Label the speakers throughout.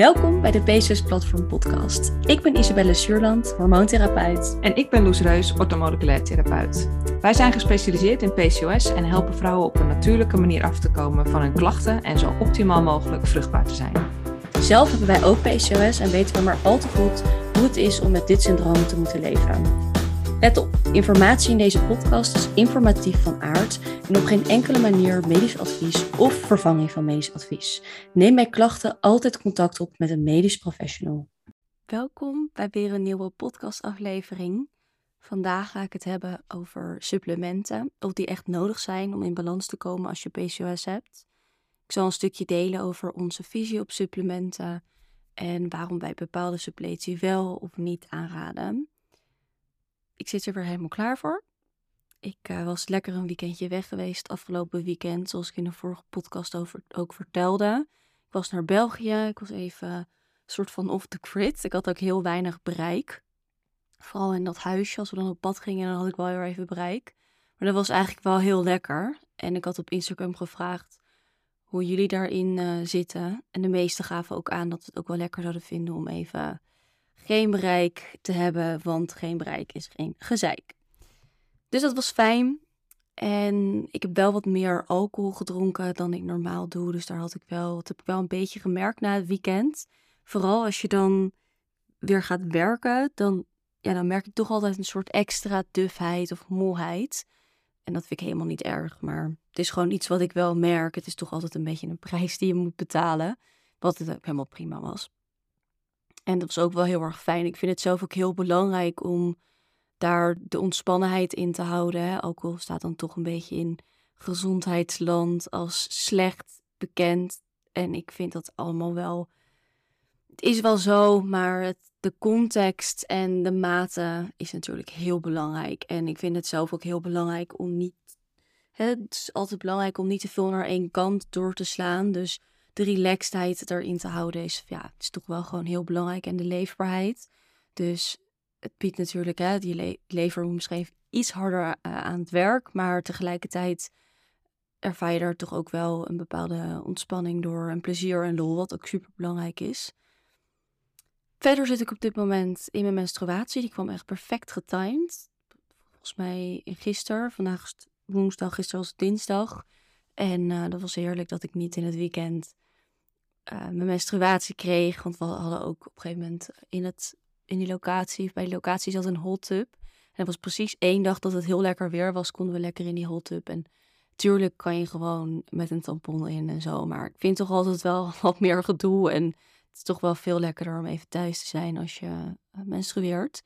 Speaker 1: Welkom bij de PCOS Platform Podcast. Ik ben Isabelle Suurland, hormoontherapeut.
Speaker 2: En ik ben Loes Reus, orthomoleculair therapeut. Wij zijn gespecialiseerd in PCOS en helpen vrouwen op een natuurlijke manier af te komen van hun klachten en zo optimaal mogelijk vruchtbaar te zijn.
Speaker 1: Zelf hebben wij ook PCOS en weten we maar al te goed hoe het is om met dit syndroom te moeten leven. Let op, informatie in deze podcast is informatief van aard en op geen enkele manier medisch advies of vervanging van medisch advies. Neem bij klachten altijd contact op met een medisch professional. Welkom bij weer een nieuwe podcastaflevering. Vandaag ga ik het hebben over supplementen, of die echt nodig zijn om in balans te komen als je PCOS hebt. Ik zal een stukje delen over onze visie op supplementen en waarom wij bepaalde suppletie wel of niet aanraden ik zit er weer helemaal klaar voor. Ik uh, was lekker een weekendje weg geweest afgelopen weekend, zoals ik in de vorige podcast over, ook vertelde. Ik was naar België, ik was even een soort van off the grid. Ik had ook heel weinig bereik. Vooral in dat huisje, als we dan op pad gingen, dan had ik wel heel even bereik. Maar dat was eigenlijk wel heel lekker. En ik had op Instagram gevraagd hoe jullie daarin uh, zitten. En de meesten gaven ook aan dat ze het ook wel lekker zouden vinden om even geen bereik te hebben, want geen bereik is geen gezeik. Dus dat was fijn. En ik heb wel wat meer alcohol gedronken dan ik normaal doe. Dus daar had ik wel, dat heb ik wel een beetje gemerkt na het weekend. Vooral als je dan weer gaat werken, dan, ja, dan merk ik toch altijd een soort extra dufheid of molheid. En dat vind ik helemaal niet erg, maar het is gewoon iets wat ik wel merk. Het is toch altijd een beetje een prijs die je moet betalen. Wat het ook helemaal prima was. En dat was ook wel heel erg fijn. Ik vind het zelf ook heel belangrijk om daar de ontspannenheid in te houden. Hè. Alcohol staat dan toch een beetje in gezondheidsland als slecht bekend. En ik vind dat allemaal wel. Het is wel zo, maar het, de context en de mate is natuurlijk heel belangrijk. En ik vind het zelf ook heel belangrijk om niet. Hè, het is altijd belangrijk om niet te veel naar één kant door te slaan. Dus de relaxedheid erin te houden is, ja, is toch wel gewoon heel belangrijk. En de leefbaarheid. Dus het biedt natuurlijk, hè, die le lever misschien iets harder uh, aan het werk. Maar tegelijkertijd ervaar je er toch ook wel een bepaalde ontspanning door. En plezier en lol, wat ook super belangrijk is. Verder zit ik op dit moment in mijn menstruatie. Die kwam echt perfect getimed. Volgens mij gisteren. Vandaag is woensdag, gisteren was het dinsdag. En uh, dat was heerlijk dat ik niet in het weekend uh, mijn menstruatie kreeg. Want we hadden ook op een gegeven moment in, het, in die locatie, bij die locatie zat een hot tub. En het was precies één dag dat het heel lekker weer was, konden we lekker in die hot tub. En tuurlijk kan je gewoon met een tampon in en zo. Maar ik vind toch altijd wel wat meer gedoe. En het is toch wel veel lekkerder om even thuis te zijn als je uh, menstrueert.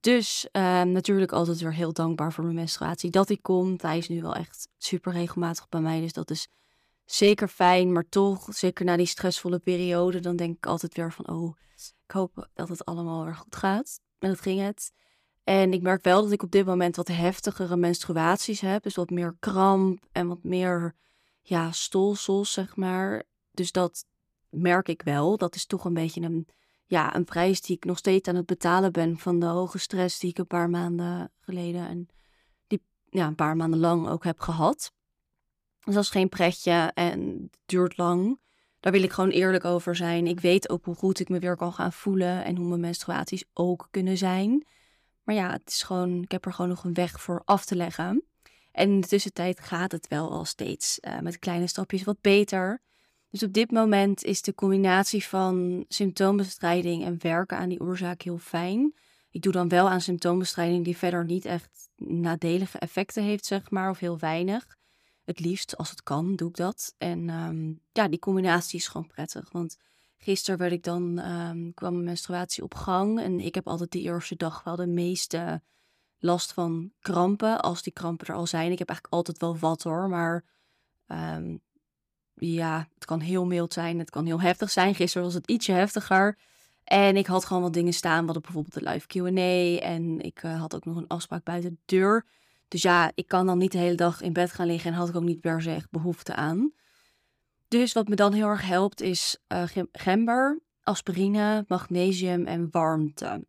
Speaker 1: Dus uh, natuurlijk altijd weer heel dankbaar voor mijn menstruatie dat hij komt. Hij is nu wel echt super regelmatig bij mij. Dus dat is zeker fijn. Maar toch, zeker na die stressvolle periode, dan denk ik altijd weer van... oh, ik hoop dat het allemaal weer goed gaat. En dat ging het. En ik merk wel dat ik op dit moment wat heftigere menstruaties heb. Dus wat meer kramp en wat meer ja, stolsels, zeg maar. Dus dat merk ik wel. Dat is toch een beetje een ja, een prijs die ik nog steeds aan het betalen ben van de hoge stress die ik een paar maanden geleden en die ja, een paar maanden lang ook heb gehad. Dus dat is geen pretje en het duurt lang. Daar wil ik gewoon eerlijk over zijn. Ik weet ook hoe goed ik me weer kan gaan voelen en hoe mijn menstruaties ook kunnen zijn. Maar ja, het is gewoon, ik heb er gewoon nog een weg voor af te leggen. En in de tussentijd gaat het wel al steeds uh, met kleine stapjes wat beter. Dus op dit moment is de combinatie van symptoombestrijding en werken aan die oorzaak heel fijn. Ik doe dan wel aan symptoombestrijding die verder niet echt nadelige effecten heeft, zeg maar, of heel weinig. Het liefst, als het kan, doe ik dat. En um, ja, die combinatie is gewoon prettig. Want gisteren werd ik dan, um, kwam mijn menstruatie op gang. En ik heb altijd die eerste dag wel de meeste last van krampen. Als die krampen er al zijn. Ik heb eigenlijk altijd wel wat hoor. Maar um, ja, het kan heel mild zijn, het kan heel heftig zijn. Gisteren was het ietsje heftiger. En ik had gewoon wat dingen staan. We hadden bijvoorbeeld de live Q&A. En ik uh, had ook nog een afspraak buiten de deur. Dus ja, ik kan dan niet de hele dag in bed gaan liggen. En had ik ook niet per se behoefte aan. Dus wat me dan heel erg helpt is uh, gember, aspirine, magnesium en warmte.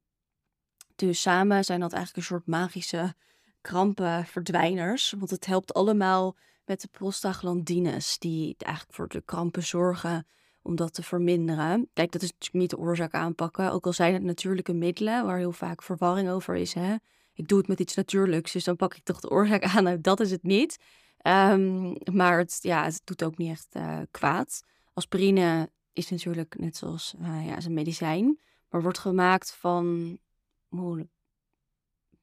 Speaker 1: Dus samen zijn dat eigenlijk een soort magische krampenverdwijners. Want het helpt allemaal met de prostaglandines, die eigenlijk voor de krampen zorgen om dat te verminderen. Kijk, dat is natuurlijk niet de oorzaak aanpakken. Ook al zijn het natuurlijke middelen, waar heel vaak verwarring over is. Hè? Ik doe het met iets natuurlijks, dus dan pak ik toch de oorzaak aan. Nou, dat is het niet. Ehm, maar het, ja, het doet ook niet echt uh, kwaad. Aspirine is natuurlijk net zoals uh, ja, is een medicijn, maar wordt gemaakt van een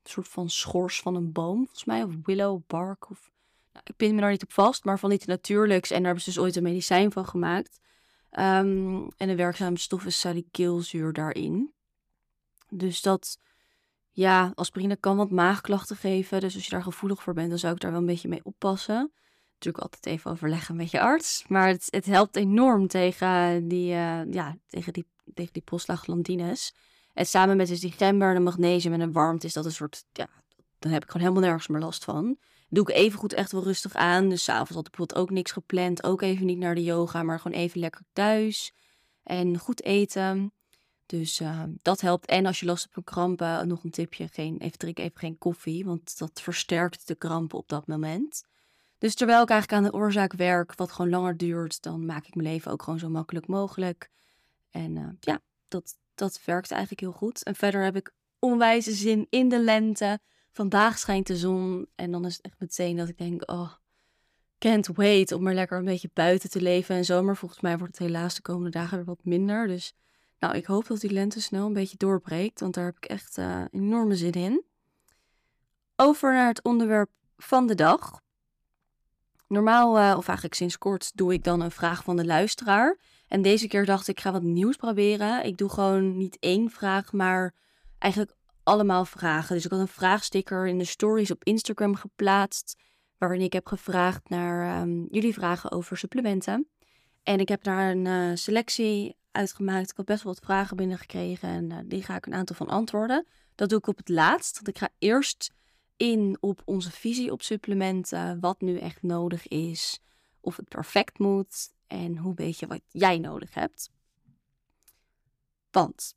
Speaker 1: soort van schors van een boom, volgens mij, of willow bark. Of, nou, ik pin me daar niet op vast, maar van iets natuurlijks. En daar hebben ze dus ooit een medicijn van gemaakt. Um, en de werkzame stof is salicylzuur daarin. Dus dat, ja, aspirine kan wat maagklachten geven. Dus als je daar gevoelig voor bent, dan zou ik daar wel een beetje mee oppassen. Natuurlijk altijd even overleggen met je arts. Maar het, het helpt enorm tegen die, uh, ja, tegen die, tegen die. En samen met dus die gember, de magnesium en de warmte is dat een soort, ja, dan heb ik gewoon helemaal nergens meer last van. Doe ik even goed echt wel rustig aan. Dus s'avonds had ik bijvoorbeeld ook niks gepland. Ook even niet naar de yoga, maar gewoon even lekker thuis. En goed eten. Dus uh, dat helpt. En als je last hebt van krampen, nog een tipje. Geen, even drink even geen koffie, want dat versterkt de krampen op dat moment. Dus terwijl ik eigenlijk aan de oorzaak werk, wat gewoon langer duurt, dan maak ik mijn leven ook gewoon zo makkelijk mogelijk. En uh, ja, dat, dat werkt eigenlijk heel goed. En verder heb ik onwijze zin in de lente. Vandaag schijnt de zon en dan is het echt meteen dat ik denk, oh, can't wait om er lekker een beetje buiten te leven. En zomer volgens mij wordt het helaas de komende dagen weer wat minder. Dus nou, ik hoop dat die lente snel een beetje doorbreekt, want daar heb ik echt uh, enorme zin in. Over naar het onderwerp van de dag. Normaal, uh, of eigenlijk sinds kort, doe ik dan een vraag van de luisteraar. En deze keer dacht ik, ik ga wat nieuws proberen. Ik doe gewoon niet één vraag, maar eigenlijk allemaal vragen. Dus ik had een vraagsticker in de stories op Instagram geplaatst. Waarin ik heb gevraagd naar um, jullie vragen over supplementen. En ik heb daar een uh, selectie uitgemaakt. Ik had best wel wat vragen binnengekregen. En uh, die ga ik een aantal van antwoorden. Dat doe ik op het laatst. Want ik ga eerst in op onze visie op supplementen. Wat nu echt nodig is. Of het perfect moet. En hoe weet je wat jij nodig hebt. Want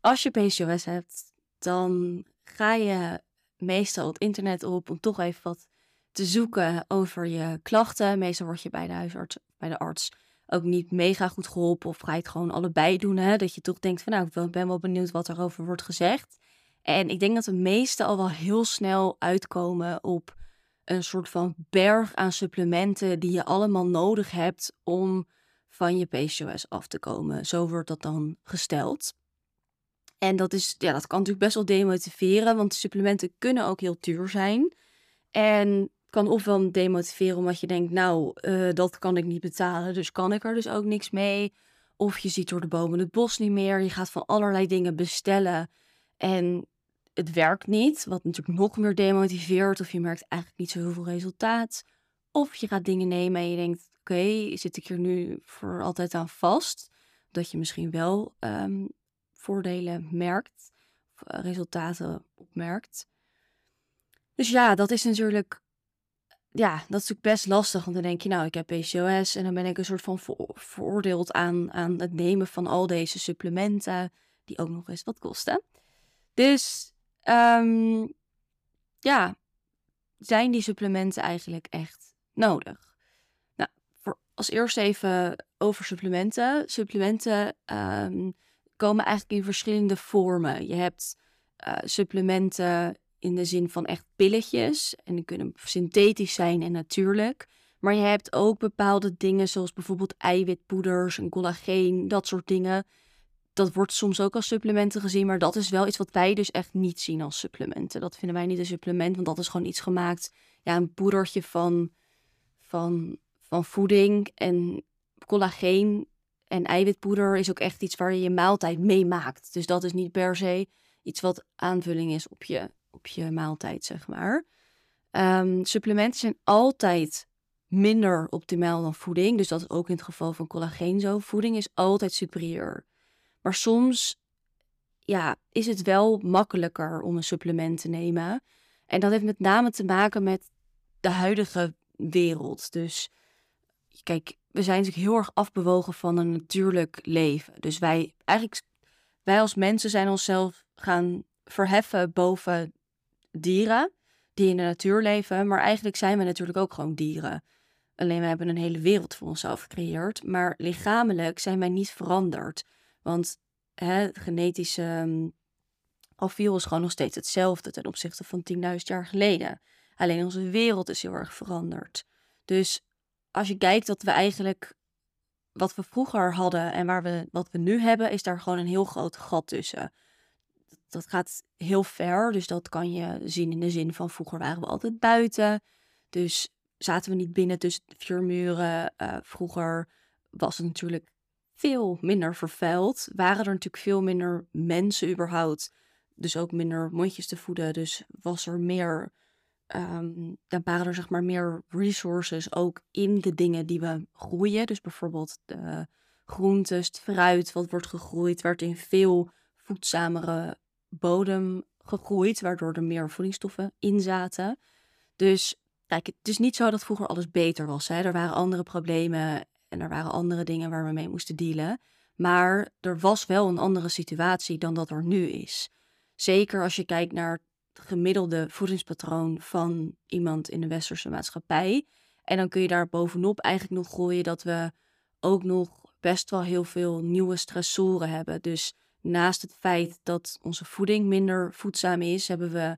Speaker 1: als je PCOS hebt, dan ga je meestal het internet op om toch even wat te zoeken over je klachten. Meestal word je bij de huisarts, bij de arts ook niet mega goed geholpen of ga je het gewoon allebei doen. Hè? Dat je toch denkt van nou, ik ben wel benieuwd wat erover wordt gezegd. En ik denk dat de meesten al wel heel snel uitkomen op een soort van berg aan supplementen die je allemaal nodig hebt om van je PCOS af te komen. Zo wordt dat dan gesteld. En dat, is, ja, dat kan natuurlijk best wel demotiveren, want supplementen kunnen ook heel duur zijn. En kan ofwel demotiveren omdat je denkt, nou, uh, dat kan ik niet betalen, dus kan ik er dus ook niks mee. Of je ziet door de bomen het bos niet meer. Je gaat van allerlei dingen bestellen en het werkt niet, wat natuurlijk nog meer demotiveert. Of je merkt eigenlijk niet zo heel veel resultaat. Of je gaat dingen nemen en je denkt, oké, zit ik hier nu voor altijd aan vast? Dat je misschien wel um, voordelen merkt, of eh, resultaten opmerkt. Dus ja, dat is natuurlijk, ja, dat is natuurlijk best lastig. Want dan denk je, nou, ik heb PCOS en dan ben ik een soort van veroordeeld aan, aan het nemen van al deze supplementen, die ook nog eens wat kosten. Dus um, ja, zijn die supplementen eigenlijk echt nodig? Nou, als eerst even over supplementen. Supplementen um, komen eigenlijk in verschillende vormen. Je hebt uh, supplementen in de zin van echt pilletjes. En die kunnen synthetisch zijn en natuurlijk. Maar je hebt ook bepaalde dingen zoals bijvoorbeeld eiwitpoeders en collageen, dat soort dingen. Dat wordt soms ook als supplementen gezien, maar dat is wel iets wat wij dus echt niet zien als supplementen. Dat vinden wij niet een supplement, want dat is gewoon iets gemaakt, ja, een poedertje van, van, van voeding. En collageen en eiwitpoeder is ook echt iets waar je je maaltijd mee maakt. Dus dat is niet per se iets wat aanvulling is op je, je maaltijd, zeg maar. Um, supplementen zijn altijd minder optimaal dan voeding. Dus dat is ook in het geval van collageen zo. Voeding is altijd superieur. Maar soms ja, is het wel makkelijker om een supplement te nemen. En dat heeft met name te maken met de huidige wereld. Dus kijk, we zijn natuurlijk heel erg afbewogen van een natuurlijk leven. Dus wij eigenlijk, wij als mensen zijn onszelf gaan verheffen boven dieren die in de natuur leven. Maar eigenlijk zijn we natuurlijk ook gewoon dieren. Alleen we hebben een hele wereld voor onszelf gecreëerd. Maar lichamelijk zijn wij niet veranderd. Want hè, genetische um, profiel is gewoon nog steeds hetzelfde ten opzichte van 10.000 jaar geleden. Alleen onze wereld is heel erg veranderd. Dus als je kijkt dat we eigenlijk wat we vroeger hadden en waar we, wat we nu hebben, is daar gewoon een heel groot gat tussen. Dat gaat heel ver, dus dat kan je zien in de zin van vroeger waren we altijd buiten. Dus zaten we niet binnen tussen vier muren. Uh, vroeger was het natuurlijk veel minder vervuild. Waren er natuurlijk veel minder mensen überhaupt. Dus ook minder mondjes te voeden. Dus was er meer um, dan waren er zeg maar meer resources ook in de dingen die we groeien. Dus bijvoorbeeld de groentes, het fruit wat wordt gegroeid, werd in veel voedzamere bodem gegroeid, waardoor er meer voedingsstoffen in zaten. Dus kijk, het is niet zo dat vroeger alles beter was. Hè? Er waren andere problemen en er waren andere dingen waar we mee moesten dealen. Maar er was wel een andere situatie dan dat er nu is. Zeker als je kijkt naar gemiddelde voedingspatroon van iemand in de westerse maatschappij. En dan kun je daar bovenop eigenlijk nog gooien dat we ook nog best wel heel veel nieuwe stressoren hebben. Dus naast het feit dat onze voeding minder voedzaam is, hebben we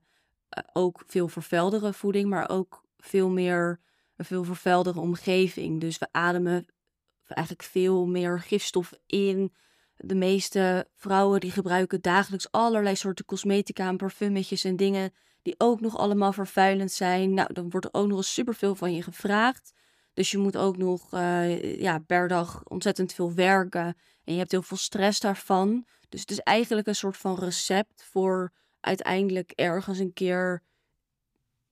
Speaker 1: eh, ook veel vervuildere voeding, maar ook veel meer een veel vervuildere omgeving. Dus we ademen eigenlijk veel meer gifstoffen in de meeste vrouwen die gebruiken dagelijks allerlei soorten cosmetica en parfumetjes en dingen die ook nog allemaal vervuilend zijn. Nou, dan wordt er ook nog eens superveel van je gevraagd. Dus je moet ook nog uh, ja, per dag ontzettend veel werken. En je hebt heel veel stress daarvan. Dus het is eigenlijk een soort van recept voor uiteindelijk ergens een keer.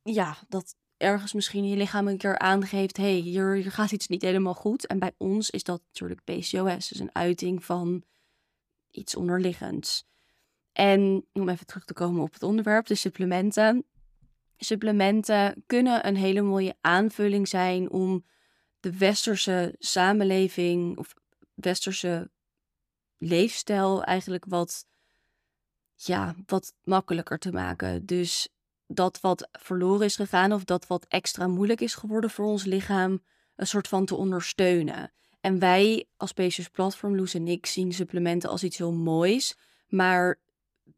Speaker 1: Ja, dat ergens misschien je lichaam een keer aangeeft: hé, hey, hier, gaat iets niet helemaal goed. En bij ons is dat natuurlijk PCOS. Dus een uiting van iets onderliggends. En om even terug te komen op het onderwerp, de supplementen. Supplementen kunnen een hele mooie aanvulling zijn om de westerse samenleving of westerse leefstijl eigenlijk wat, ja, wat makkelijker te maken. Dus dat wat verloren is gegaan of dat wat extra moeilijk is geworden voor ons lichaam, een soort van te ondersteunen. En wij als Spacious Platform, Loes en ik, zien supplementen als iets heel moois, maar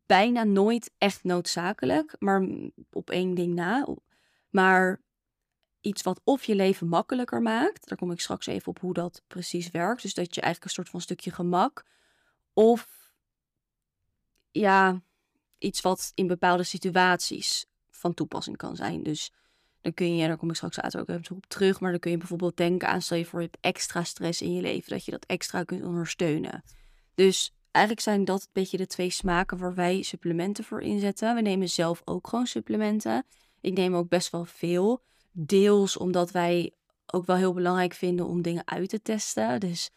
Speaker 1: bijna nooit echt noodzakelijk, maar op één ding na. Maar iets wat of je leven makkelijker maakt, daar kom ik straks even op hoe dat precies werkt, dus dat je eigenlijk een soort van stukje gemak, of ja, iets wat in bepaalde situaties van toepassing kan zijn. Dus dan kun je, daar kom ik straks later ook even op terug, maar dan kun je bijvoorbeeld denken aan, stel je voor je hebt extra stress in je leven, dat je dat extra kunt ondersteunen. Dus eigenlijk zijn dat een beetje de twee smaken waar wij supplementen voor inzetten. We nemen zelf ook gewoon supplementen. Ik neem ook best wel veel. Deels omdat wij ook wel heel belangrijk vinden om dingen uit te testen. Dus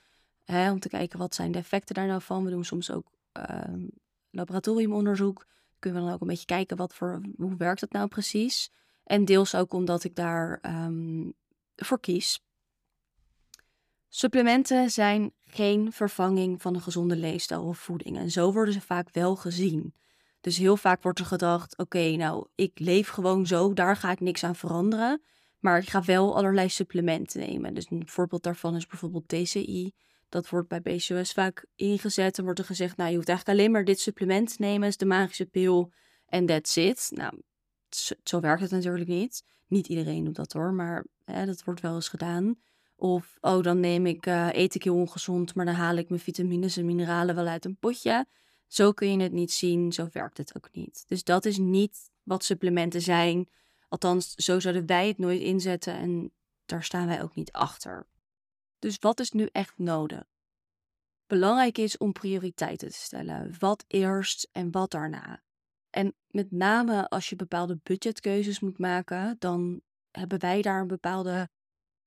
Speaker 1: om te kijken wat zijn de effecten daar nou van. We doen soms ook uh, laboratoriumonderzoek. Kunnen we dan ook een beetje kijken wat voor, hoe werkt dat nou precies. En deels ook omdat ik daar um, voor kies. Supplementen zijn geen vervanging van een gezonde leefstijl of voeding. En zo worden ze vaak wel gezien. Dus heel vaak wordt er gedacht: oké, nou, ik leef gewoon zo, daar ga ik niks aan veranderen. Maar ik ga wel allerlei supplementen nemen. Dus een voorbeeld daarvan is bijvoorbeeld TCI. Dat wordt bij PCOS vaak ingezet. En wordt er gezegd: nou, je hoeft eigenlijk alleen maar dit supplement te nemen, is de magische pil. En that's it. Nou, zo werkt het natuurlijk niet. Niet iedereen doet dat hoor, maar hè, dat wordt wel eens gedaan. Of, oh, dan neem ik, uh, eet ik heel ongezond, maar dan haal ik mijn vitamines en mineralen wel uit een potje. Zo kun je het niet zien, zo werkt het ook niet. Dus dat is niet wat supplementen zijn. Althans, zo zouden wij het nooit inzetten en daar staan wij ook niet achter. Dus wat is nu echt nodig? Belangrijk is om prioriteiten te stellen. Wat eerst en wat daarna. En met name als je bepaalde budgetkeuzes moet maken, dan hebben wij daar een bepaalde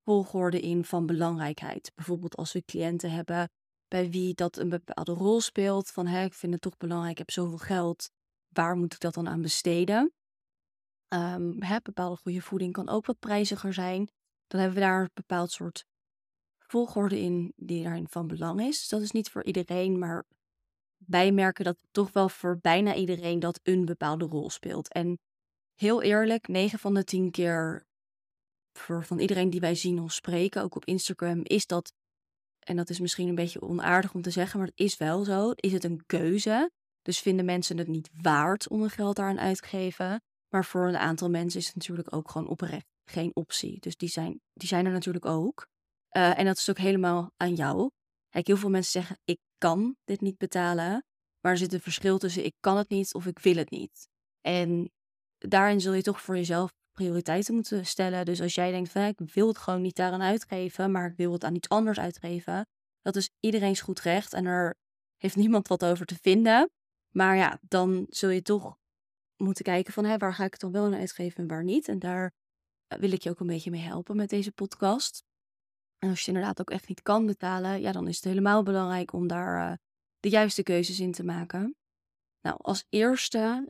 Speaker 1: volgorde in van belangrijkheid. Bijvoorbeeld als we cliënten hebben bij wie dat een bepaalde rol speelt, van hè, ik vind het toch belangrijk, ik heb zoveel geld, waar moet ik dat dan aan besteden? Um, hè, bepaalde goede voeding kan ook wat prijziger zijn. Dan hebben we daar een bepaald soort volgorde in die daarin van belang is. Dus dat is niet voor iedereen, maar wij merken dat toch wel voor bijna iedereen dat een bepaalde rol speelt. En heel eerlijk, 9 van de 10 keer voor van iedereen die wij zien of spreken, ook op Instagram, is dat, en dat is misschien een beetje onaardig om te zeggen, maar het is wel zo, is het een keuze. Dus vinden mensen het niet waard om hun geld daaraan uit te geven. Maar voor een aantal mensen is het natuurlijk ook gewoon oprecht geen optie. Dus die zijn, die zijn er natuurlijk ook. Uh, en dat is ook helemaal aan jou. Kijk, heel veel mensen zeggen: ik kan dit niet betalen. Maar er zit een verschil tussen ik kan het niet of ik wil het niet. En daarin zul je toch voor jezelf prioriteiten moeten stellen. Dus als jij denkt van ik wil het gewoon niet daaraan uitgeven, maar ik wil het aan iets anders uitgeven. Dat is iedereen's goed recht en er heeft niemand wat over te vinden. Maar ja, dan zul je toch moeten kijken van hè, waar ga ik het dan wel aan uitgeven en waar niet. En daar eh, wil ik je ook een beetje mee helpen met deze podcast. En als je inderdaad ook echt niet kan betalen, ja, dan is het helemaal belangrijk om daar uh, de juiste keuzes in te maken. Nou, als eerste,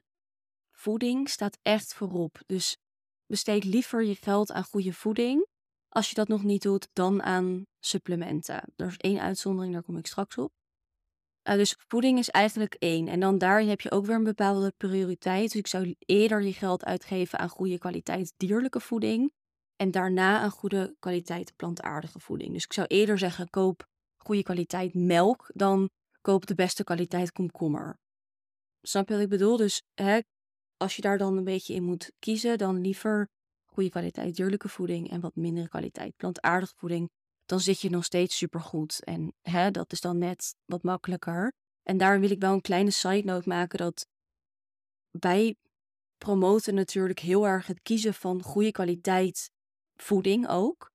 Speaker 1: voeding staat echt voorop. Dus besteed liever je geld aan goede voeding. Als je dat nog niet doet, dan aan supplementen. Er is één uitzondering, daar kom ik straks op. Uh, dus voeding is eigenlijk één. En dan daarin heb je ook weer een bepaalde prioriteit. Dus ik zou eerder je geld uitgeven aan goede kwaliteit dierlijke voeding. En daarna aan goede kwaliteit plantaardige voeding. Dus ik zou eerder zeggen, koop goede kwaliteit melk dan koop de beste kwaliteit komkommer. Snap je wat ik bedoel? Dus hè, als je daar dan een beetje in moet kiezen, dan liever goede kwaliteit dierlijke voeding en wat mindere kwaliteit plantaardige voeding. Dan zit je nog steeds supergoed. En hè, dat is dan net wat makkelijker. En daar wil ik wel een kleine side note maken dat wij promoten natuurlijk heel erg het kiezen van goede kwaliteit voeding ook.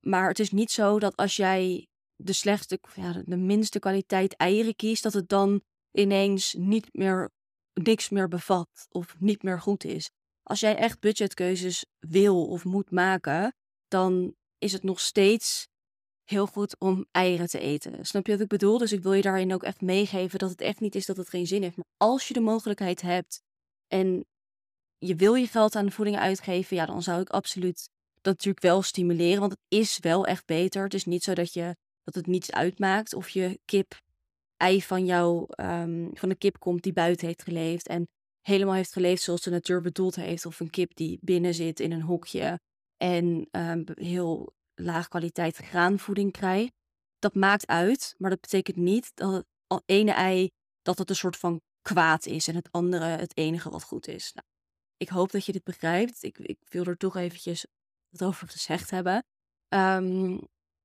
Speaker 1: Maar het is niet zo dat als jij de slechtste, ja, de minste kwaliteit eieren kiest, dat het dan ineens niet meer niks meer bevat of niet meer goed is. Als jij echt budgetkeuzes wil of moet maken, dan is het nog steeds heel goed om eieren te eten. Snap je wat ik bedoel? Dus ik wil je daarin ook echt meegeven dat het echt niet is dat het geen zin heeft. Maar als je de mogelijkheid hebt en je wil je geld aan de voeding uitgeven, ja, dan zou ik absoluut dat natuurlijk wel stimuleren. Want het is wel echt beter. Het is niet zo dat, je, dat het niets uitmaakt of je kip ei van jou, um, van de kip komt die buiten heeft geleefd en helemaal heeft geleefd zoals de natuur bedoeld heeft. Of een kip die binnen zit in een hokje en um, heel laag kwaliteit graanvoeding krijgt. Dat maakt uit, maar dat betekent niet dat het ene ei dat het een soort van kwaad is en het andere het enige wat goed is. Nou, ik hoop dat je dit begrijpt. Ik, ik wil er toch eventjes over gezegd hebben. Um,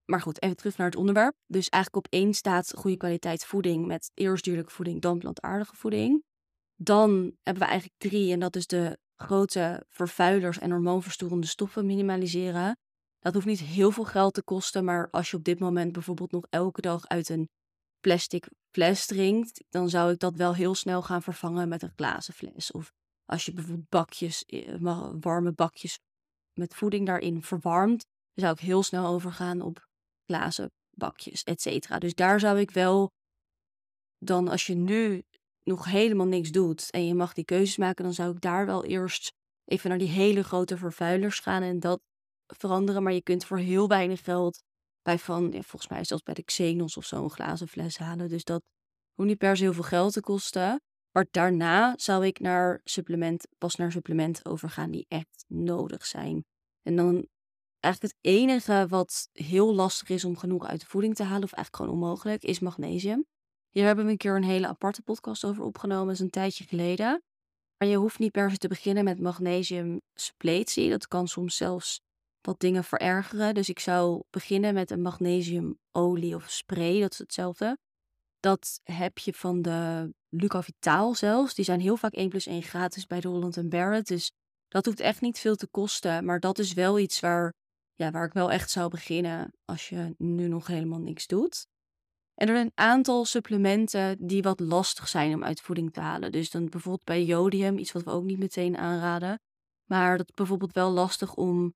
Speaker 1: maar goed, even terug naar het onderwerp. Dus eigenlijk op één staat goede kwaliteit voeding met eerst dierlijke voeding, dan plantaardige voeding. Dan hebben we eigenlijk drie en dat is de grote vervuilers en hormoonverstorende stoffen minimaliseren. Dat hoeft niet heel veel geld te kosten, maar als je op dit moment bijvoorbeeld nog elke dag uit een plastic fles drinkt, dan zou ik dat wel heel snel gaan vervangen met een glazen fles. Of als je bijvoorbeeld bakjes, eh, warme bakjes met voeding daarin verwarmt, zou ik heel snel overgaan op glazen bakjes, et cetera. Dus daar zou ik wel dan, als je nu nog helemaal niks doet en je mag die keuzes maken, dan zou ik daar wel eerst even naar die hele grote vervuilers gaan en dat veranderen. Maar je kunt voor heel weinig geld bij van, ja, volgens mij zelfs bij de Xenos of zo, een glazen fles halen. Dus dat hoeft niet per se heel veel geld te kosten. Maar daarna zou ik naar supplement, pas naar supplementen overgaan die echt nodig zijn. En dan eigenlijk het enige wat heel lastig is om genoeg uit de voeding te halen, of eigenlijk gewoon onmogelijk, is magnesium. Hier hebben we een keer een hele aparte podcast over opgenomen, dat is een tijdje geleden. Maar je hoeft niet per se te beginnen met magnesium suppletie. Dat kan soms zelfs wat dingen verergeren. Dus ik zou beginnen met een magnesiumolie of spray, dat is hetzelfde. Dat heb je van de Luca Vitaal zelfs. Die zijn heel vaak 1 plus 1 gratis bij de Holland Barrett. Dus dat hoeft echt niet veel te kosten. Maar dat is wel iets waar ja, waar ik wel echt zou beginnen als je nu nog helemaal niks doet. En er zijn een aantal supplementen die wat lastig zijn om uit voeding te halen. Dus dan bijvoorbeeld bij jodium, iets wat we ook niet meteen aanraden. Maar dat is bijvoorbeeld wel lastig om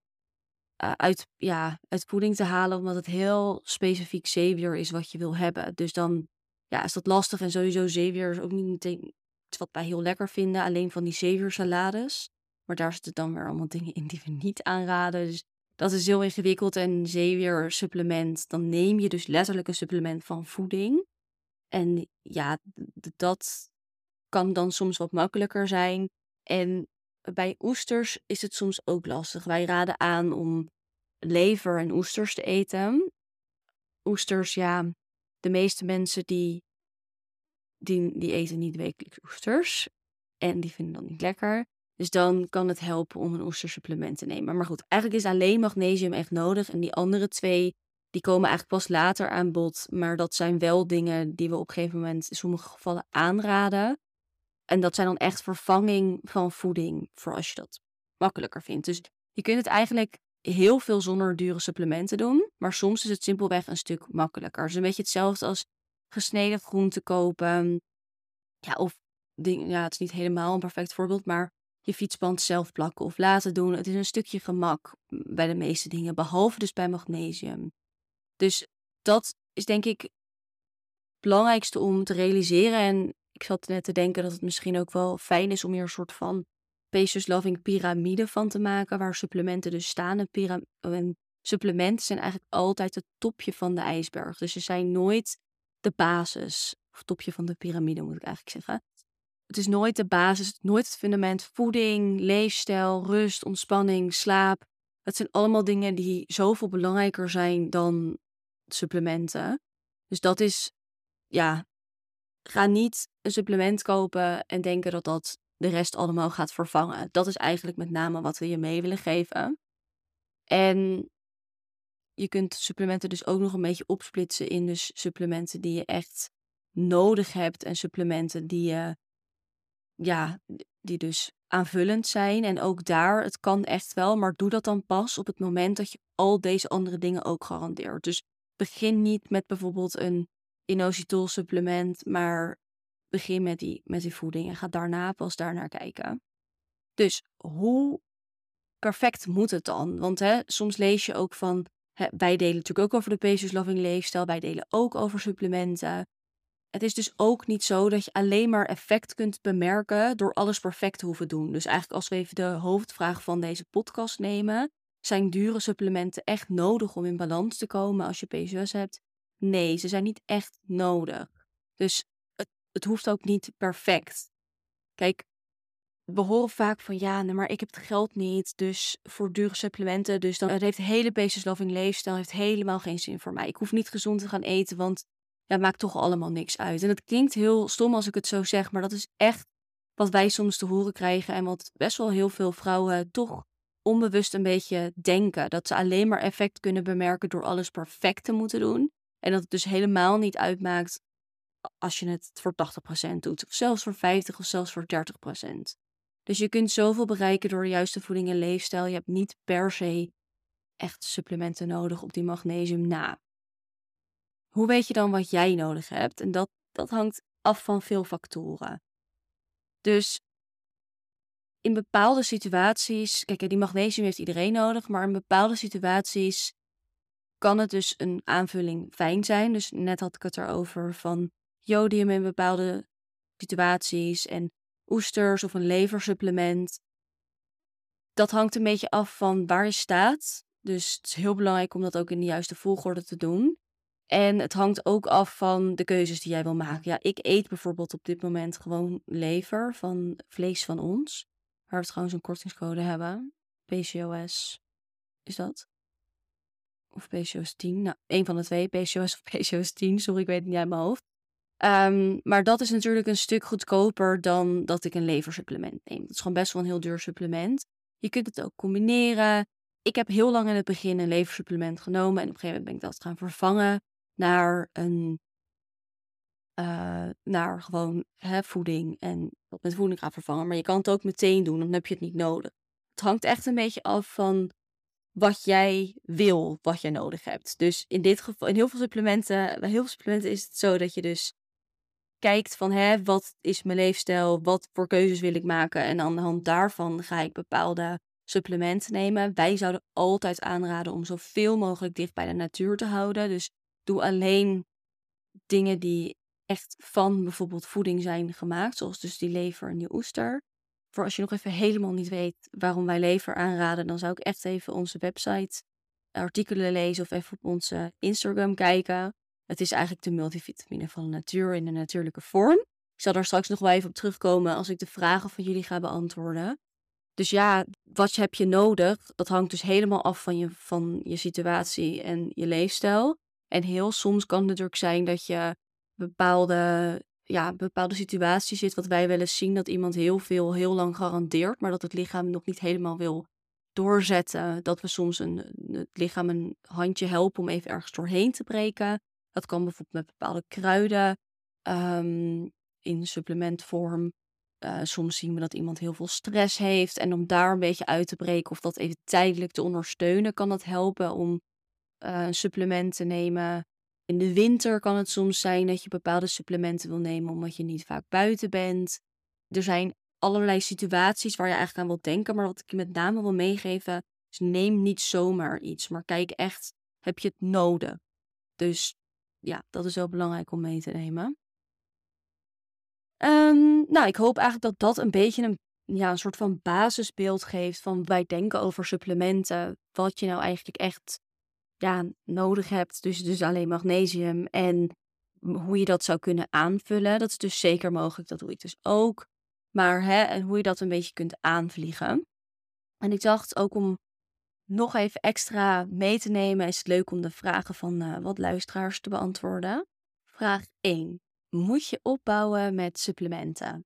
Speaker 1: uh, uit, ja, uit voeding te halen, omdat het heel specifiek zeewier is wat je wil hebben. Dus dan ja, is dat lastig. En sowieso zeewier is ook niet meteen iets wat wij heel lekker vinden. Alleen van die zeewiersalades. Maar daar zitten dan weer allemaal dingen in die we niet aanraden. Dus dat is heel ingewikkeld en zeewier supplement, dan neem je dus letterlijk een supplement van voeding. En ja, dat kan dan soms wat makkelijker zijn. En bij oesters is het soms ook lastig. Wij raden aan om lever en oesters te eten. Oesters, ja, de meeste mensen die, die, die eten niet wekelijks oesters. En die vinden dat niet lekker. Dus dan kan het helpen om een oestersupplement te nemen. Maar goed, eigenlijk is alleen magnesium echt nodig. En die andere twee, die komen eigenlijk pas later aan bod. Maar dat zijn wel dingen die we op een gegeven moment in sommige gevallen aanraden. En dat zijn dan echt vervanging van voeding, voor als je dat makkelijker vindt. Dus je kunt het eigenlijk heel veel zonder dure supplementen doen. Maar soms is het simpelweg een stuk makkelijker. Het is een beetje hetzelfde als gesneden groente kopen. Ja, of ding, ja, het is niet helemaal een perfect voorbeeld, maar je fietsband zelf plakken of laten doen. Het is een stukje gemak bij de meeste dingen, behalve dus bij magnesium. Dus dat is denk ik het belangrijkste om te realiseren. En ik zat net te denken dat het misschien ook wel fijn is om hier een soort van Patience Loving piramide van te maken, waar supplementen dus staan. En, supplementen zijn eigenlijk altijd het topje van de ijsberg. Dus ze zijn nooit de basis, of topje van de piramide moet ik eigenlijk zeggen. Het is nooit de basis, nooit het fundament. Voeding, leefstijl, rust, ontspanning, slaap. Het zijn allemaal dingen die zoveel belangrijker zijn dan supplementen. Dus dat is, ja, ga niet een supplement kopen en denken dat dat de rest allemaal gaat vervangen. Dat is eigenlijk met name wat we je mee willen geven. En je kunt supplementen dus ook nog een beetje opsplitsen in dus supplementen die je echt nodig hebt en supplementen die je ja, die dus aanvullend zijn. En ook daar, het kan echt wel, maar doe dat dan pas op het moment dat je al deze andere dingen ook garandeert. Dus begin niet met bijvoorbeeld een inositol supplement, maar begin met die, met die voeding en ga daarna pas daarnaar kijken. Dus hoe perfect moet het dan? Want hè, soms lees je ook van, hè, wij delen natuurlijk ook over de Patience Loving leefstijl, wij delen ook over supplementen. Het is dus ook niet zo dat je alleen maar effect kunt bemerken door alles perfect te hoeven doen. Dus eigenlijk als we even de hoofdvraag van deze podcast nemen, zijn dure supplementen echt nodig om in balans te komen als je PCOS hebt? Nee, ze zijn niet echt nodig. Dus het, hoeft ook niet perfect. Kijk, we horen vaak van ja, nee, maar ik heb het geld niet, dus voor dure supplementen. Dus dan het heeft hele Patience Loving leefstijl heeft helemaal geen zin voor mij. Ik hoef niet gezond te gaan eten, want ja, maakt toch allemaal niks uit. En het klinkt heel stom als ik het zo zeg, maar dat is echt wat wij soms te horen krijgen en wat best wel heel veel vrouwen toch onbewust een beetje denken. Dat ze alleen maar effect kunnen bemerken door alles perfect te moeten doen. En dat het dus helemaal niet uitmaakt als je het voor 80% doet. Of zelfs voor 50 of zelfs voor 30%. Dus je kunt zoveel bereiken door de juiste voeding en leefstijl. Je hebt niet per se echt supplementen nodig op die magnesium na. Hoe weet je dan wat jij nodig hebt? En dat, dat hangt af van veel factoren. Dus in bepaalde situaties, kijk, die magnesium heeft iedereen nodig, maar in bepaalde situaties kan het dus een aanvulling fijn zijn. Dus net had ik het erover van jodium in bepaalde situaties en oesters of een leversupplement. Dat hangt een beetje af van waar je staat. Dus het is heel belangrijk om dat ook in de juiste volgorde te doen. En het hangt ook af van de keuzes die jij wil maken. Ja, ik eet bijvoorbeeld op dit moment gewoon lever van vlees van ons. Waar we trouwens een kortingscode hebben. PCOS. Is dat? Of PCOS 10? Nou, een van de twee. PCOS of PCOS 10. Sorry, ik weet het niet uit mijn hoofd. Um, maar dat is natuurlijk een stuk goedkoper dan dat ik een leversupplement neem. Dat is gewoon best wel een heel duur supplement. Je kunt het ook combineren. Ik heb heel lang in het begin een leversupplement genomen. En op een gegeven moment ben ik dat gaan vervangen naar een uh, naar gewoon hè, voeding en dat met voeding gaan vervangen. Maar je kan het ook meteen doen, dan heb je het niet nodig. Het hangt echt een beetje af van wat jij wil, wat jij nodig hebt. Dus in dit geval, in heel veel supplementen, bij heel veel supplementen is het zo dat je dus kijkt van hè, wat is mijn leefstijl, wat voor keuzes wil ik maken. En aan de hand daarvan ga ik bepaalde supplementen nemen. Wij zouden altijd aanraden om zoveel mogelijk dicht bij de natuur te houden. Dus doe alleen dingen die echt van bijvoorbeeld voeding zijn gemaakt, zoals dus die lever en die oester. Voor als je nog even helemaal niet weet waarom wij lever aanraden, dan zou ik echt even onze website artikelen lezen of even op onze Instagram kijken. Het is eigenlijk de multivitamine van de natuur in de natuurlijke vorm. Ik zal daar straks nog wel even op terugkomen als ik de vragen van jullie ga beantwoorden. Dus ja, wat heb je nodig? Dat hangt dus helemaal af van je, van je situatie en je leefstijl. En heel soms kan het natuurlijk zijn dat je bepaalde, ja, bepaalde situaties zit, wat wij wel eens zien, dat iemand heel veel, heel lang garandeert, maar dat het lichaam nog niet helemaal wil doorzetten. Dat we soms een, het lichaam een handje helpen om even ergens doorheen te breken. Dat kan bijvoorbeeld met bepaalde kruiden um, in supplementvorm. Uh, soms zien we dat iemand heel veel stress heeft. En om daar een beetje uit te breken of dat even tijdelijk te ondersteunen, kan dat helpen om uh, een supplement te nemen. In de winter kan het soms zijn dat je bepaalde supplementen wil nemen omdat je niet vaak buiten bent. Er zijn allerlei situaties waar je eigenlijk aan wilt denken. Maar wat ik met name wil meegeven is neem niet zomaar iets. Maar kijk echt, heb je het nodig? Dus ja, dat is wel belangrijk om mee te nemen. Um, nou, ik hoop eigenlijk dat dat een beetje een, ja, een soort van basisbeeld geeft van wij denken over supplementen. Wat je nou eigenlijk echt ja, nodig hebt. Dus, dus alleen magnesium en hoe je dat zou kunnen aanvullen. Dat is dus zeker mogelijk. Dat doe ik dus ook. Maar hè, en hoe je dat een beetje kunt aanvliegen. En ik dacht ook om nog even extra mee te nemen, is het leuk om de vragen van uh, wat luisteraars te beantwoorden. Vraag 1. Moet je opbouwen met supplementen?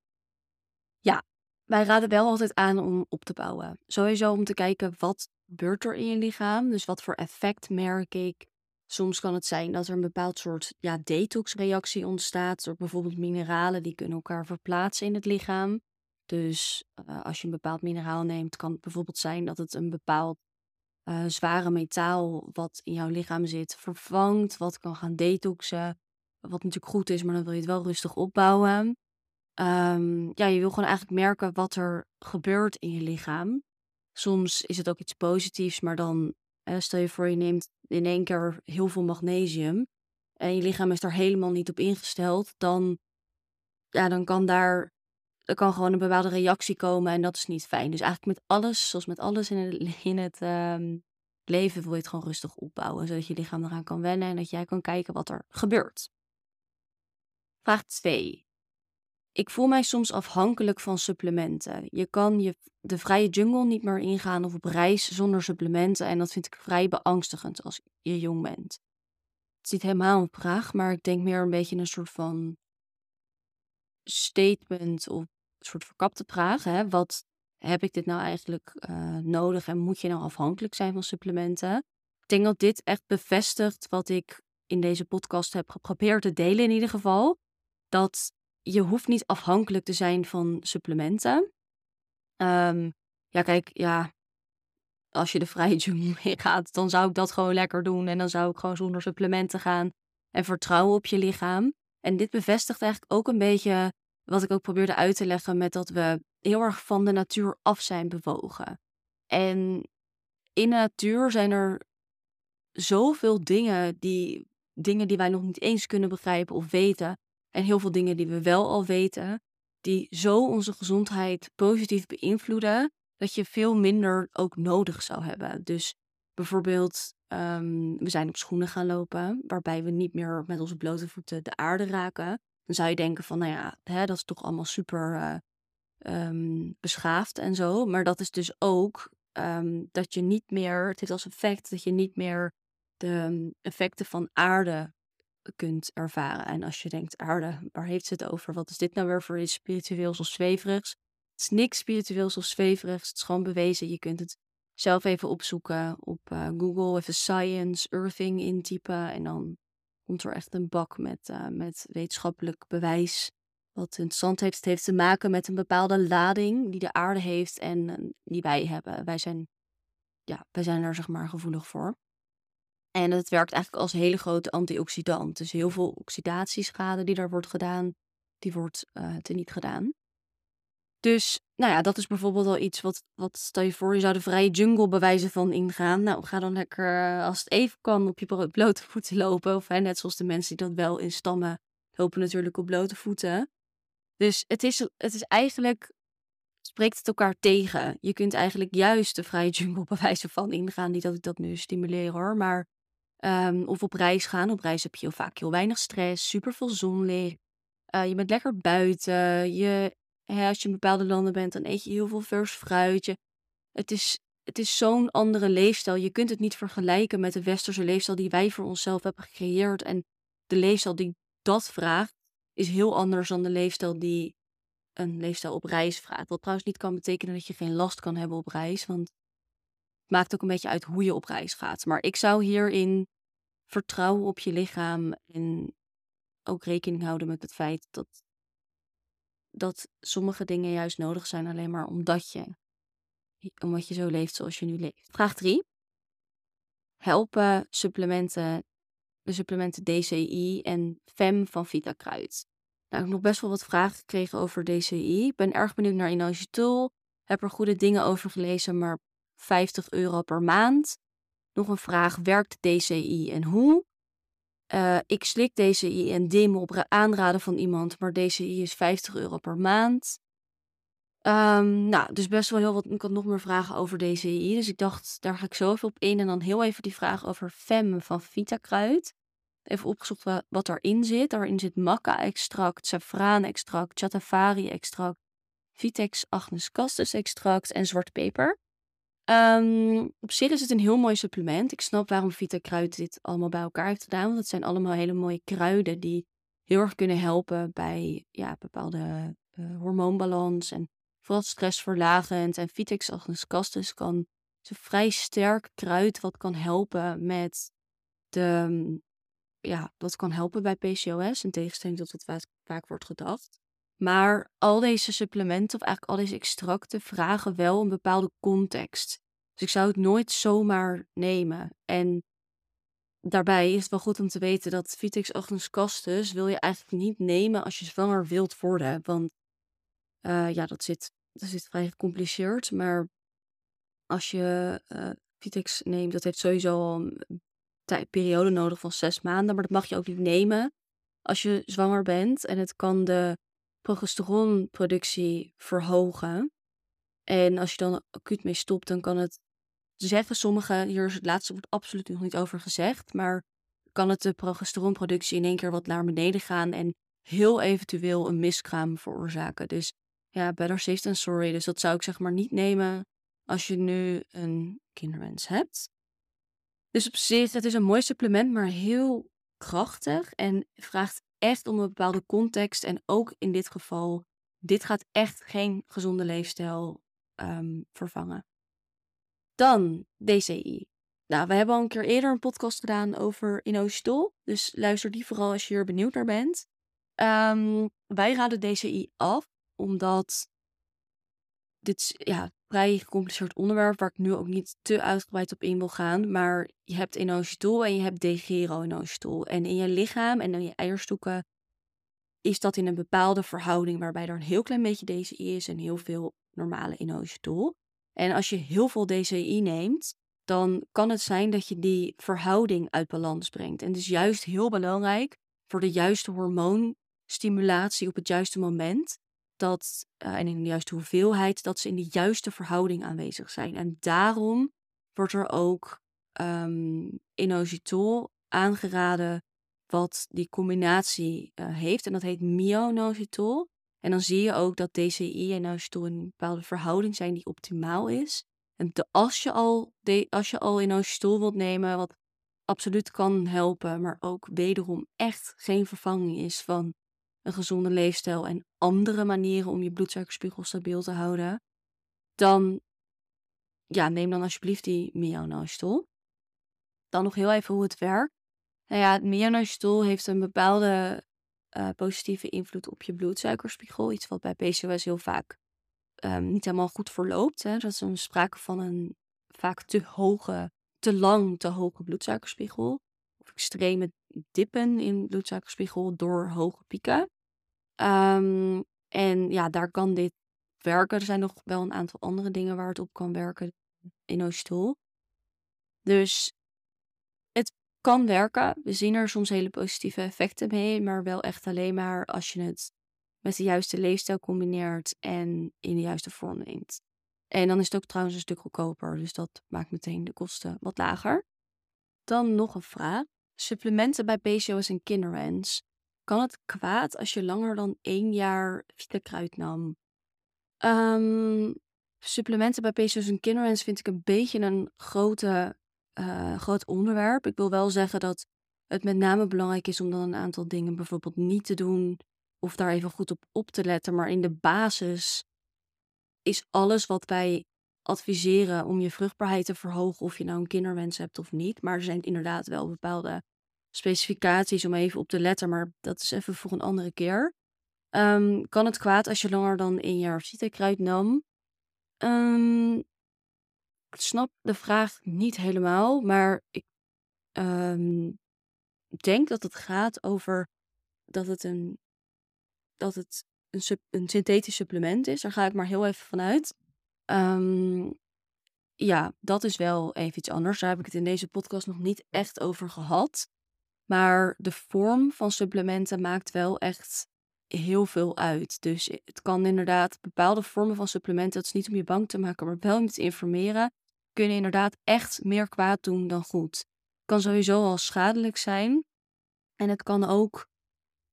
Speaker 1: Ja, wij raden wel altijd aan om op te bouwen. Sowieso om te kijken wat gebeurt er in je lichaam. Dus wat voor effect merk ik. Soms kan het zijn dat er een bepaald soort ja, detoxreactie ontstaat door bijvoorbeeld mineralen die kunnen elkaar verplaatsen in het lichaam. Dus uh, als je een bepaald mineraal neemt, kan het bijvoorbeeld zijn dat het een bepaald uh, zware metaal wat in jouw lichaam zit vervangt, wat kan gaan detoxen. Wat natuurlijk goed is, maar dan wil je het wel rustig opbouwen. Um, ja, je wil gewoon eigenlijk merken wat er gebeurt in je lichaam. Soms is het ook iets positiefs, maar dan uh, stel je voor je neemt in één keer heel veel magnesium en je lichaam is daar helemaal niet op ingesteld, dan, ja, dan kan daar er kan gewoon een bepaalde reactie komen en dat is niet fijn. Dus eigenlijk met alles, zoals met alles in het, in het um, leven, wil je het gewoon rustig opbouwen, zodat je lichaam eraan kan wennen en dat jij kan kijken wat er gebeurt. Vraag 2. Ik voel mij soms afhankelijk van supplementen. Je kan je, de vrije jungle niet meer ingaan of op reis zonder supplementen. En dat vind ik vrij beangstigend als je jong bent. Het is niet helemaal een vraag, maar ik denk meer een beetje een soort van statement of soort verkapte vraag. Hè? Wat heb ik dit nou eigenlijk uh, nodig en moet je nou afhankelijk zijn van supplementen? Ik denk dat dit echt bevestigt wat ik in deze podcast heb geprobeerd te delen in ieder geval. Dat je hoeft niet afhankelijk te zijn van supplementen. Um, ja, kijk, ja, als je de vrije mee gaat, dan zou ik dat gewoon lekker doen. En dan zou ik gewoon zonder supplementen gaan en vertrouwen op je lichaam. En dit bevestigt eigenlijk ook een beetje wat ik ook probeerde uit te leggen met dat we heel erg van de natuur af zijn bewogen. En in de natuur zijn er zoveel dingen die, dingen die wij nog niet eens kunnen begrijpen of weten, en heel veel dingen die we wel al weten, die zo onze gezondheid positief beïnvloeden, dat je veel minder ook nodig zou hebben. Dus bijvoorbeeld, um, we zijn op schoenen gaan lopen, waarbij we niet meer met onze blote voeten de aarde raken. Dan zou je denken van, nou ja, hè, dat is toch allemaal super uh, um, beschaafd en zo. Maar dat is dus ook um, dat je niet meer, het heeft als effect dat je niet meer de effecten van aarde kunt ervaren. En als je denkt, aarde, waar heeft ze het over? Wat is dit nou weer voor iets spiritueels of zweverigs? Het is niks spiritueels of zweverigs. Het is gewoon bewezen. Je kunt het zelf even opzoeken op uh, Google, even science, earthing intypen. En dan komt er echt een bak met, uh, met wetenschappelijk bewijs. Wat interessant heeft, het heeft te maken met een bepaalde lading die de aarde heeft en uh, die wij hebben. Wij zijn, ja, wij zijn daar zeg maar gevoelig voor. En het werkt eigenlijk als hele grote antioxidant. Dus heel veel oxidatieschade die daar wordt gedaan, die wordt uh, teniet gedaan. Dus, nou ja, dat is bijvoorbeeld al iets wat, wat stel je voor, je zou de vrije jungle bewijzen van ingaan. Nou, ga dan lekker, uh, als het even kan, op je blote voeten lopen. Of hè, net zoals de mensen die dat wel in stammen, lopen natuurlijk op blote voeten. Dus het is, het is eigenlijk, spreekt het elkaar tegen. Je kunt eigenlijk juist de vrije jungle bewijzen van ingaan. Niet dat ik dat nu stimuleer hoor, maar Um, of op reis gaan. Op reis heb je heel vaak heel weinig stress, super veel zonlicht. Uh, je bent lekker buiten. Je hè, als je in bepaalde landen bent, dan eet je heel veel vers fruit. het is, het is zo'n andere leefstijl. Je kunt het niet vergelijken met de westerse leefstijl die wij voor onszelf hebben gecreëerd. En de leefstijl die dat vraagt, is heel anders dan de leefstijl die een leefstijl op reis vraagt. Wat trouwens niet kan betekenen dat je geen last kan hebben op reis, want het maakt ook een beetje uit hoe je op reis gaat. Maar ik zou hierin vertrouwen op je lichaam en ook rekening houden met het feit dat, dat sommige dingen juist nodig zijn alleen maar omdat je, omdat je zo leeft zoals je nu leeft. Vraag 3. Helpen supplementen, de supplementen DCI en FEM van VitaKruid? Nou, ik heb nog best wel wat vragen gekregen over DCI. Ik ben erg benieuwd naar Inositol. Heb er goede dingen over gelezen, maar 50 euro per maand. Nog een vraag, werkt DCI en hoe? Uh, ik slik DCI en DIM op aanraden van iemand, maar DCI is 50 euro per maand. Um, nou, dus best wel heel wat. Ik had nog meer vragen over DCI. Dus ik dacht, daar ga ik zo even op in. En dan heel even die vraag over FEM van Vitakruid. Even opgezocht wat, wat erin zit. Daarin zit maca-extract, saffraan-extract, chatavari-extract, Vitex Agnes Castus-extract en zwarte peper. Um, op zich is het een heel mooi supplement. Ik snap waarom Vita Kruid dit allemaal bij elkaar heeft gedaan. Want het zijn allemaal hele mooie kruiden die heel erg kunnen helpen bij ja, bepaalde uh, hormoonbalans. En vooral stressverlagend. En Vitex Agnes Castus kan is een vrij sterk kruid wat kan helpen met de. Ja, dat kan helpen bij PCOS. In tegenstelling tot wat vaak wordt gedacht. Maar al deze supplementen, of eigenlijk al deze extracten, vragen wel een bepaalde context. Dus ik zou het nooit zomaar nemen. En daarbij is het wel goed om te weten dat Vitex Castus wil je eigenlijk niet nemen als je zwanger wilt worden. Want uh, ja, dat zit, dat zit vrij gecompliceerd. Maar als je uh, Vitex neemt, dat heeft sowieso al een periode nodig van zes maanden. Maar dat mag je ook niet nemen als je zwanger bent. En het kan de progesteronproductie verhogen. En als je dan acuut mee stopt, dan kan het, zeggen sommigen, hier is het laatste wordt absoluut nog niet over gezegd, maar kan het de progesteronproductie in één keer wat naar beneden gaan en heel eventueel een miskraam veroorzaken. Dus ja, better safe than sorry. Dus dat zou ik zeg maar niet nemen als je nu een kinderwens hebt. Dus op zich, het is een mooi supplement, maar heel krachtig en vraagt echt om een bepaalde context. En ook in dit geval, dit gaat echt geen gezonde leefstijl um, vervangen. Dan DCI. Nou, we hebben al een keer eerder een podcast gedaan over inositol. Dus luister die vooral als je hier benieuwd naar bent. Um, wij raden DCI af, omdat dit ja, vrij gecompliceerd onderwerp waar ik nu ook niet te uitgebreid op in wil gaan. Maar je hebt inositol en je hebt degero-inositol. En in je lichaam en in je eierstokken is dat in een bepaalde verhouding waarbij er een heel klein beetje DCI is en heel veel normale inositol. En als je heel veel DCI neemt, dan kan het zijn dat je die verhouding uit balans brengt. En het is juist heel belangrijk voor de juiste hormoonstimulatie op het juiste moment dat, uh, en in de juiste hoeveelheid, dat ze in de juiste verhouding aanwezig zijn. En daarom wordt er ook um, inositol aangeraden wat die combinatie uh, heeft. En dat heet myoinositol. En dan zie je ook dat DCI en inositol in een bepaalde verhouding zijn die optimaal is. En als je al, de, als je al inositol wilt nemen, wat absoluut kan helpen, maar ook wederom echt geen vervanging is van een gezonde leefstijl en andere manieren om je bloedsuikerspiegel stabiel te houden, dan ja, neem dan alsjeblieft die myoinositol. Dan nog heel even hoe het werkt. Nou ja, myoinositol heeft een bepaalde uh, positieve invloed op je bloedsuikerspiegel. Iets wat bij PCOS heel vaak um, niet helemaal goed verloopt. Hè. Dat is een sprake van een vaak te hoge, te lang te hoge bloedsuikerspiegel. Of extreme dippen in bloedsuikerspiegel door hoge pieken. Um, en ja, daar kan dit werken. Er zijn nog wel een aantal andere dingen waar het op kan werken in Oostol. Dus het kan werken. We zien er soms hele positieve effecten mee, maar wel echt alleen maar als je het met de juiste leefstijl combineert en in de juiste vorm neemt. En dan is het ook trouwens een stuk goedkoper, dus dat maakt meteen de kosten wat lager. Dan nog een vraag. Supplementen bij PCOS en kinderwens. Kan het kwaad als je langer dan één jaar kruid nam Um, supplementen bij PCOS en kinderwens vind ik een beetje een grote, uh, groot onderwerp. Ik wil wel zeggen dat het met name belangrijk is om dan een aantal dingen bijvoorbeeld niet te doen of daar even goed op op te letten. Maar in de basis is alles wat wij adviseren om je vruchtbaarheid te verhogen, of je nou een kinderwens hebt of niet. Maar er zijn inderdaad wel bepaalde specificaties om even op te letten, maar dat is even voor een andere keer. Um, kan het kwaad als je langer dan een jaar zietekruid nam? Um, ik snap de vraag niet helemaal, maar ik um, denk dat het gaat over dat het een, dat het een, een synthetisch supplement is. Daar ga ik maar heel even vanuit. Um, ja, dat is wel even iets anders. Daar heb ik het in deze podcast nog niet echt over gehad. Maar de vorm van supplementen maakt wel echt heel veel uit. Dus het kan inderdaad bepaalde vormen van supplementen, dat is niet om je bang te maken, maar wel om te informeren, kunnen inderdaad echt meer kwaad doen dan goed. Het kan sowieso al schadelijk zijn. En het kan ook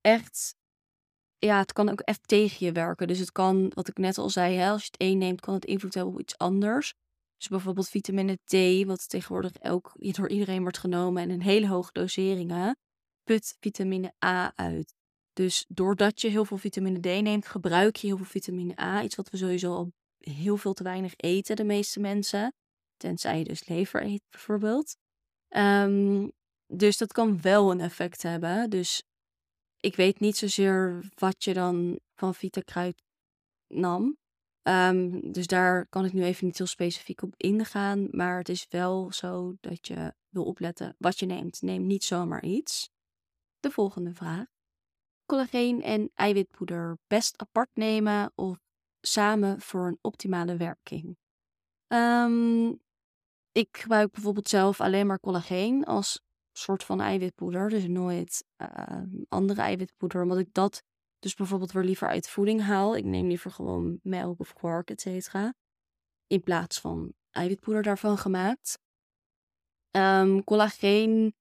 Speaker 1: echt, ja, het kan ook echt tegen je werken. Dus het kan, wat ik net al zei, als je het een neemt, kan het invloed hebben op iets anders. Dus bijvoorbeeld vitamine D, wat tegenwoordig ook door iedereen wordt genomen en in hele hoge doseringen, put vitamine A uit. Dus doordat je heel veel vitamine D neemt, gebruik je heel veel vitamine A. Iets wat we sowieso al heel veel te weinig eten, de meeste mensen. Tenzij je dus lever eet, bijvoorbeeld. Um, dus dat kan wel een effect hebben. Dus ik weet niet zozeer wat je dan van Vitakruid nam. Um, dus daar kan ik nu even niet heel specifiek op ingaan. Maar het is wel zo dat je wil opletten wat je neemt. Neem niet zomaar iets. De volgende vraag. Collageen en eiwitpoeder best apart nemen of samen voor een optimale werking? Um, ik gebruik bijvoorbeeld zelf alleen maar collageen als soort van eiwitpoeder. Dus nooit uh, andere eiwitpoeder. Omdat ik dat dus bijvoorbeeld weer liever uit voeding haal. Ik neem liever gewoon melk of kwark, et cetera. In plaats van eiwitpoeder daarvan gemaakt. Um, collageen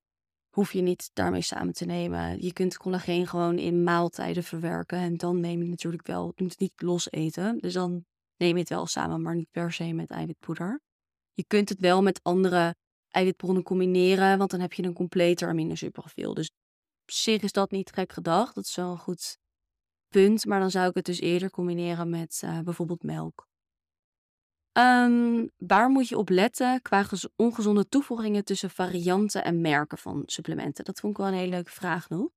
Speaker 1: hoef je niet daarmee samen te nemen. Je kunt collageen gewoon in maaltijden verwerken. En dan neem je natuurlijk wel, je moet het niet los eten. Dus dan neem je het wel samen, maar niet per se met eiwitpoeder. Je kunt het wel met andere eiwitbronnen combineren, want dan heb je een completer aminozuurprofiel. Dus op zich is dat niet gek gedacht. Dat is wel een goed Maar dan zou ik het dus eerder combineren met uh, bijvoorbeeld melk. Um, waar moet je op letten qua ongezonde toevoegingen tussen varianten en merken van supplementen? Dat vond ik wel een hele leuke vraag nog.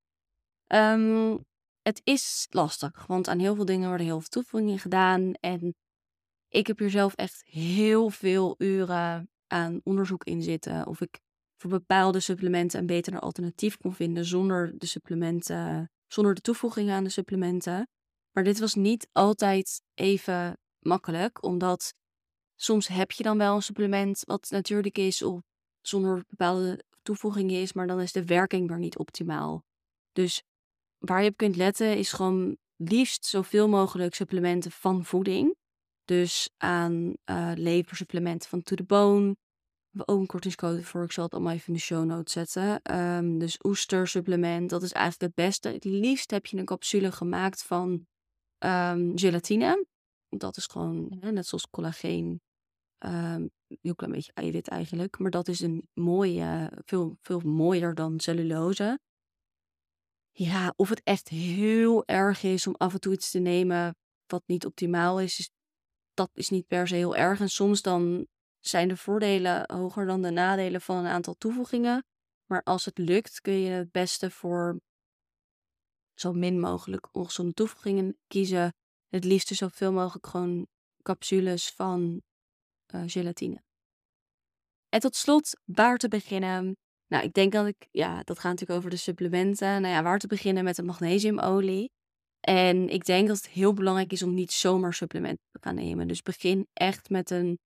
Speaker 1: Um, het is lastig, want aan heel veel dingen worden heel veel toevoegingen gedaan. En ik heb hier zelf echt heel veel uren aan onderzoek in zitten. Of ik voor bepaalde supplementen een beter alternatief kon vinden zonder de supplementen, zonder de toevoegingen aan de supplementen. Maar dit was niet altijd even makkelijk, omdat soms heb je dan wel een supplement wat natuurlijk is of zonder bepaalde toevoegingen is, maar dan is de werking weer niet optimaal. Dus waar je op kunt letten is gewoon liefst zoveel mogelijk supplementen van voeding. Dus aan uh, leversupplementen van To The Bone. Ook een kortingscode voor. Ik zal het allemaal even in de show notes zetten. Um, dus oestersupplement, dat is eigenlijk het beste. Het liefst heb je een capsule gemaakt van um, gelatine. Dat is gewoon, hè, net zoals collageen, um, heel klein beetje eiwit eigenlijk. Maar dat is een mooie, veel, veel mooier dan cellulose. Ja, of het echt heel erg is om af en toe iets te nemen wat niet optimaal is, is dat is niet per se heel erg. En soms dan zijn de voordelen hoger dan de nadelen van een aantal toevoegingen. Maar als het lukt, kun je het beste voor zo min mogelijk ongezonde toevoegingen kiezen. Het liefst zoveel mogelijk gewoon capsules van uh, gelatine. En tot slot, waar te beginnen? Nou, ik denk dat ik, ja, dat gaat natuurlijk over de supplementen. Nou ja, waar te beginnen met de magnesiumolie. En ik denk dat het heel belangrijk is om niet zomaar supplementen te gaan nemen. Dus begin echt met een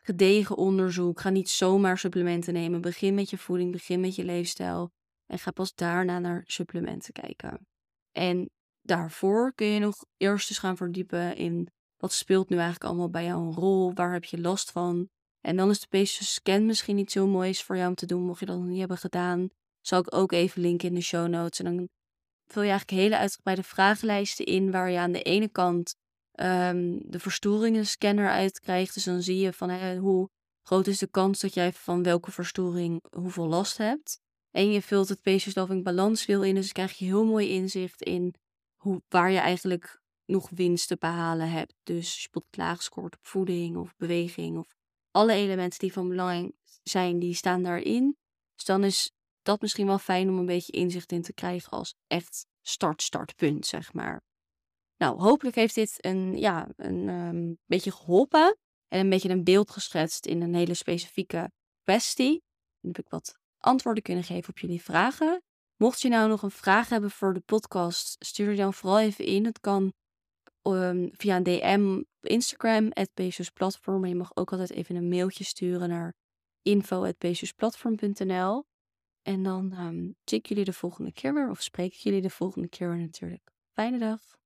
Speaker 1: gedegen onderzoek. Ga niet zomaar supplementen nemen. Begin met je voeding, begin met je leefstijl. En ga pas daarna naar supplementen kijken. En daarvoor kun je nog eerst eens gaan verdiepen in wat speelt nu eigenlijk allemaal bij jou een rol? Waar heb je last van? En dan is de PCOS scan misschien niet zo mooi voor jou om te doen, mocht je dat nog niet hebben gedaan. Zal ik ook even linken in de show notes. En dan vul je eigenlijk hele uitgebreide vragenlijsten in, waar je aan de ene kant ehm, de verstoringenscanner uitkrijgt. Dus dan zie je van hè, hoe groot is de kans dat jij van welke verstoring hoeveel last hebt. En je vult het patient loving balanswiel in. Dus dan krijg je heel mooi inzicht in hoe, waar je eigenlijk nog winst te behalen hebt. Dus als je bijvoorbeeld laag scoort op voeding of beweging of alle elementen die van belang zijn, die staan daarin. Dus dan is dat misschien wel fijn om een beetje inzicht in te krijgen als echt start-startpunt, zeg maar. Nou, hopelijk heeft dit een, ja, een um, beetje geholpen en een beetje een beeld geschetst in een hele specifieke kwestie. Dan heb ik wat antwoorden kunnen geven op jullie vragen. Mocht je nou nog een vraag hebben voor de podcast, stuur er dan vooral even in. Het kan um, via een DM op Instagram, at Platform. Je mag ook altijd even een mailtje sturen naar info.pesusplatform.nl. En dan zie ik jullie de volgende keer weer, of spreek ik jullie de volgende keer weer natuurlijk. Fijne dag!